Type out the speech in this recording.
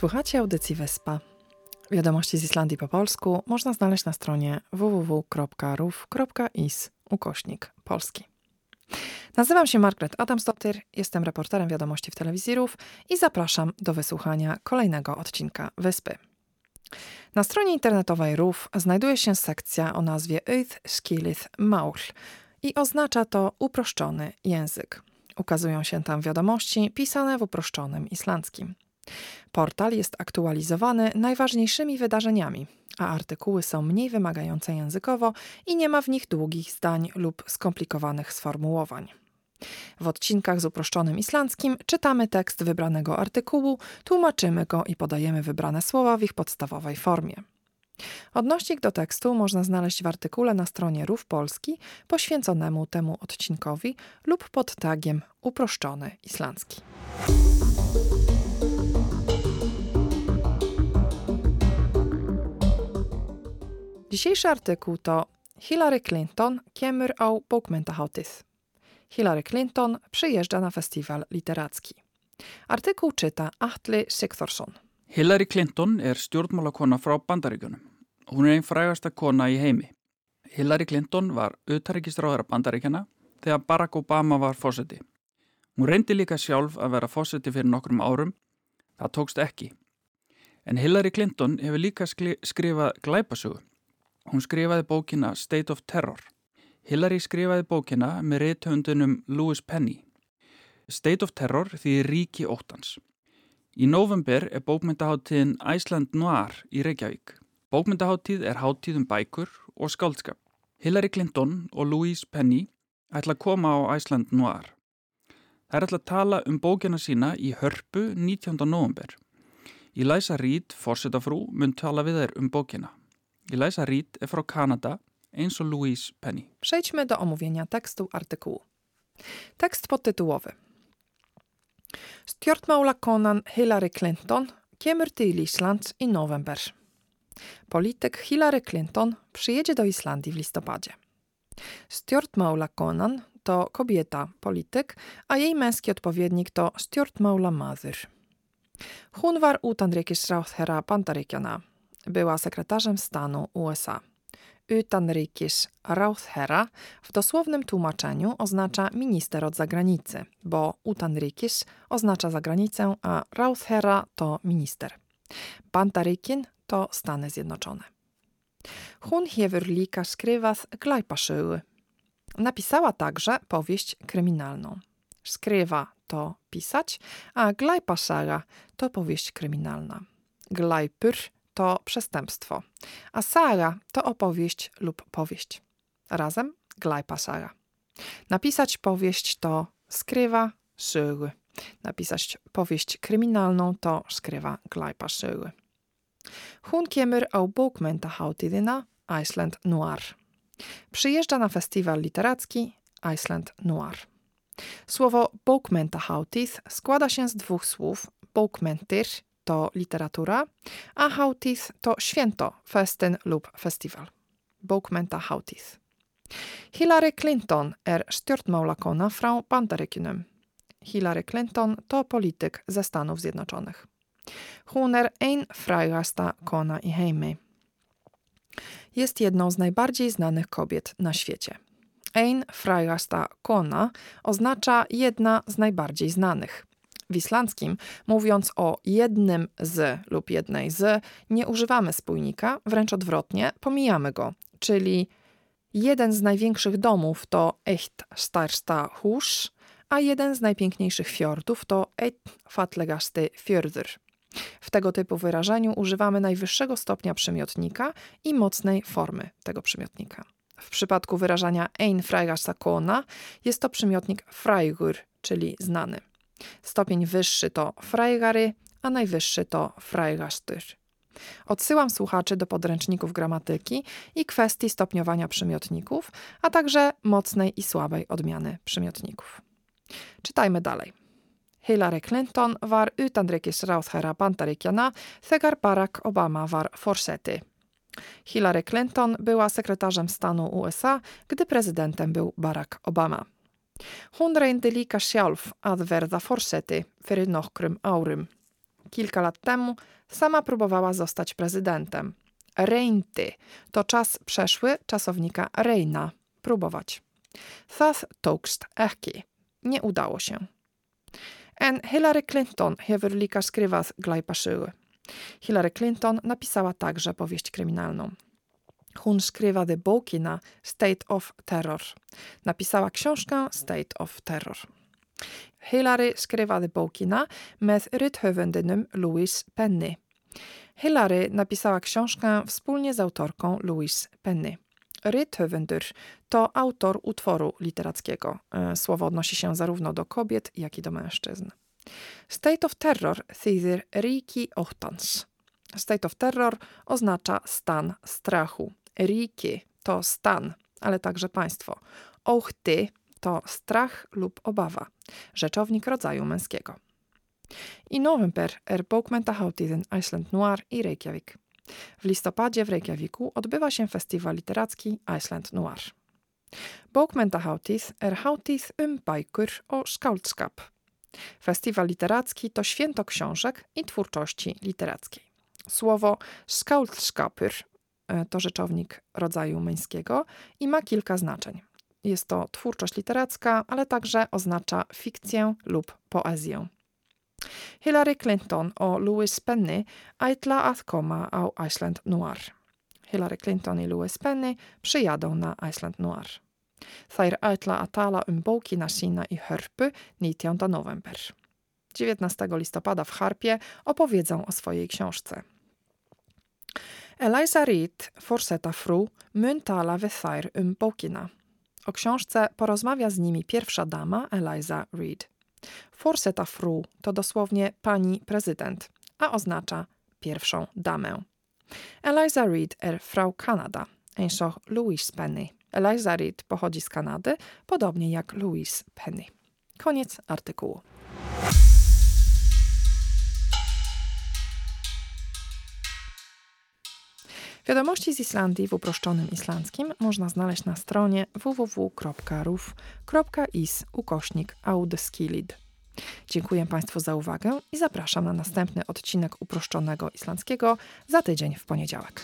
Słuchacie audycji Wyspa. Wiadomości z Islandii po polsku można znaleźć na stronie www.ruf.is ukośnik polski. Nazywam się Margaret Adamsdottir, jestem reporterem wiadomości w telewizji RUF i zapraszam do wysłuchania kolejnego odcinka Wyspy. Na stronie internetowej RUF znajduje się sekcja o nazwie Eith Skilith Maul i oznacza to uproszczony język. Ukazują się tam wiadomości pisane w uproszczonym islandzkim. Portal jest aktualizowany najważniejszymi wydarzeniami, a artykuły są mniej wymagające językowo i nie ma w nich długich zdań lub skomplikowanych sformułowań. W odcinkach z uproszczonym islandzkim czytamy tekst wybranego artykułu, tłumaczymy go i podajemy wybrane słowa w ich podstawowej formie. Odnośnik do tekstu można znaleźć w artykule na stronie RUF Polski poświęconemu temu odcinkowi lub pod tagiem uproszczony islandzki. Dzisiejszy artykuł to Hillary Clinton kemur á bókmentahátíð. Hillary Clinton przyjeżdża na festiwal literacki. Artykuł czyta Atli Sigthorsson. Hillary Clinton er stjórnmálakona frá Bandaríkjunum. Hún er einn frægasta kona í heimi. Hillary Clinton var auðtaríkistráðara Bandaríkjana þegar Barack Obama var fósetti. Hún reyndi líka sjálf að vera fósetti fyrir nokkrum árum. Það tókst ekki. En Hillary Clinton hefur líka skrifað glæpasögu. Hún skrifaði bókina State of Terror. Hillary skrifaði bókina með reythöndunum Louis Penny. State of Terror því ríki óttans. Í november er bókmyndaháttíðin Iceland Noir í Reykjavík. Bókmyndaháttíð er háttíð um bækur og skáldskap. Hillary Clinton og Louise Penny ætla að koma á Iceland Noir. Það er ætla að tala um bókina sína í hörpu 19. november. Eliza Reid, fórsetafrú, mun tala við þær um bókina. Eliza Reid er frá Kanada eins Louise Penny. Przejdźmy do omówienia tekstu artykułu. Tekst podtytułowy. Stjórnmálakonan Hillary Clinton kemur til Islands i november. Polityk Hillary Clinton przyjedzie do Islandii w listopadzie. Stjórnmálakonan to kobieta, polityk, a jej męski odpowiednik to stjórnmálamaður. Hún var utanríkisráðherra Bandaríkjana była sekretarzem stanu USA. Utanrikis Rauthera w dosłownym tłumaczeniu oznacza minister od zagranicy, bo Utanrikis oznacza zagranicę, a Rauthera to minister. Pantarikin to Stany Zjednoczone. Hun hefur líka skrifað glæpasögu. Napisała także powieść kryminalną. Skrywa to pisać, a glæpasaga to powieść kryminalna. Glæpur to przestępstwo, a saga to opowieść lub powieść. Razem glajpa saga. Napisać powieść to skrywa sögu. Napisać powieść kryminalną to skrywa glajpa sögu. Hun kemur á bókmentahátíðina Iceland Noir. Przyjeżdża na festiwal literacki Iceland Noir. Słowo bókmentahátíð składa się z dwóch słów bókmentir to literatura, a Hautis to święto, festyn lub festiwal. Bókmenta Hautis. Hillary Clinton er stjórnmálakona frá Bandaríkjunum. Hillary Clinton to polityk ze Stanów Zjednoczonych. Hún er ein frægasta kona i heimi. Jest jedną z najbardziej znanych kobiet na świecie. Ein frægasta kona oznacza jedna z najbardziej znanych w islandzkim, mówiąc o jednym z lub jednej z, nie używamy spójnika, wręcz odwrotnie, pomijamy go, czyli jeden z największych domów to Echt starsta hús, a jeden z najpiękniejszych fiordów to Eitt fatlegasty fjörður. W tego typu wyrażeniu używamy najwyższego stopnia przymiotnika i mocnej formy tego przymiotnika. W przypadku wyrażania ein frægasta kona jest to przymiotnik frægur, czyli znany. Stopień wyższy to Freigary, a najwyższy to Freigastur. Odsyłam słuchaczy do podręczników gramatyki i kwestii stopniowania przymiotników, a także mocnej i słabej odmiany przymiotników. Czytajmy dalej. Hillary Clinton var utanrikesráðherra Bandaríkjana þegar Barack Obama var forsety. Hillary Clinton była sekretarzem stanu USA, gdy prezydentem był Barack Obama. Hún reyndi líka sjálf að verða forseti fyrir nokkrum árum. Kilka lat temu sama próbowała zostać prezydentem. Reinty to czas przeszły czasownika reina. Próbować. Thus tokst ekki. Nie udało się. En Hillary Clinton hefur skrivað glæpasögu. Hillary Clinton napisała także powieść kryminalną. Hun skrivade bokina State of Terror. Napisała książkę State of Terror. Hillary skrivade bokina med rithöfundenym Louis Penny. Hillary napisała książkę wspólnie z autorką Louise Penny. Rithöfundur to autor utworu literackiego. E, słowo odnosi się zarówno do kobiet, jak i do mężczyzn. State of Terror thýðir Riki Ochtans. State of Terror oznacza stan strachu. Riki to stan, ale także państwo. Ochty to strach lub obawa, rzeczownik rodzaju męskiego. I november er bókmentahátíðin Iceland Noir i Reykjavik. W listopadzie w Reykjaviku odbywa się festiwal literacki Iceland Noir. Bókmentahátíð er hátíð um bækur o skáldskap. Festiwal literacki to święto książek i twórczości literackiej. Słowo skáldskapur e, to rzeczownik rodzaju męskiego i ma kilka znaczeń. Jest to twórczość literacka, ale także oznacza fikcję lub poezję. Hillary Clinton o Louis Penny ætla að koma á Iceland Noir. Hillary Clinton i Louis Penny przyjadą na Iceland Noir. Þær ætla að tala um bókina sína i Hörpu 19 november. 19 listopada w Harpie opowiedzą o swojej książce. Eliza Reid, forseta fru, mun tala við þær um bókina. O książce porozmawia z nimi pierwsza dama Eliza Reid. Forseta fru to dosłownie pani prezydent, a oznacza pierwszą damę. Eliza Reid er Frau Kanada, eins och Louise Penny. Eliza Reid pochodzi z Kanady, podobnie jak Louise Penny. Koniec artykułu. Wiadomości z Islandii w uproszczonym islandzkim można znaleźć na stronie www.ruf.is ukośnik audskilid. Dziękuję Państwu za uwagę i zapraszam na następny odcinek uproszczonego islandzkiego za tydzień w poniedziałek.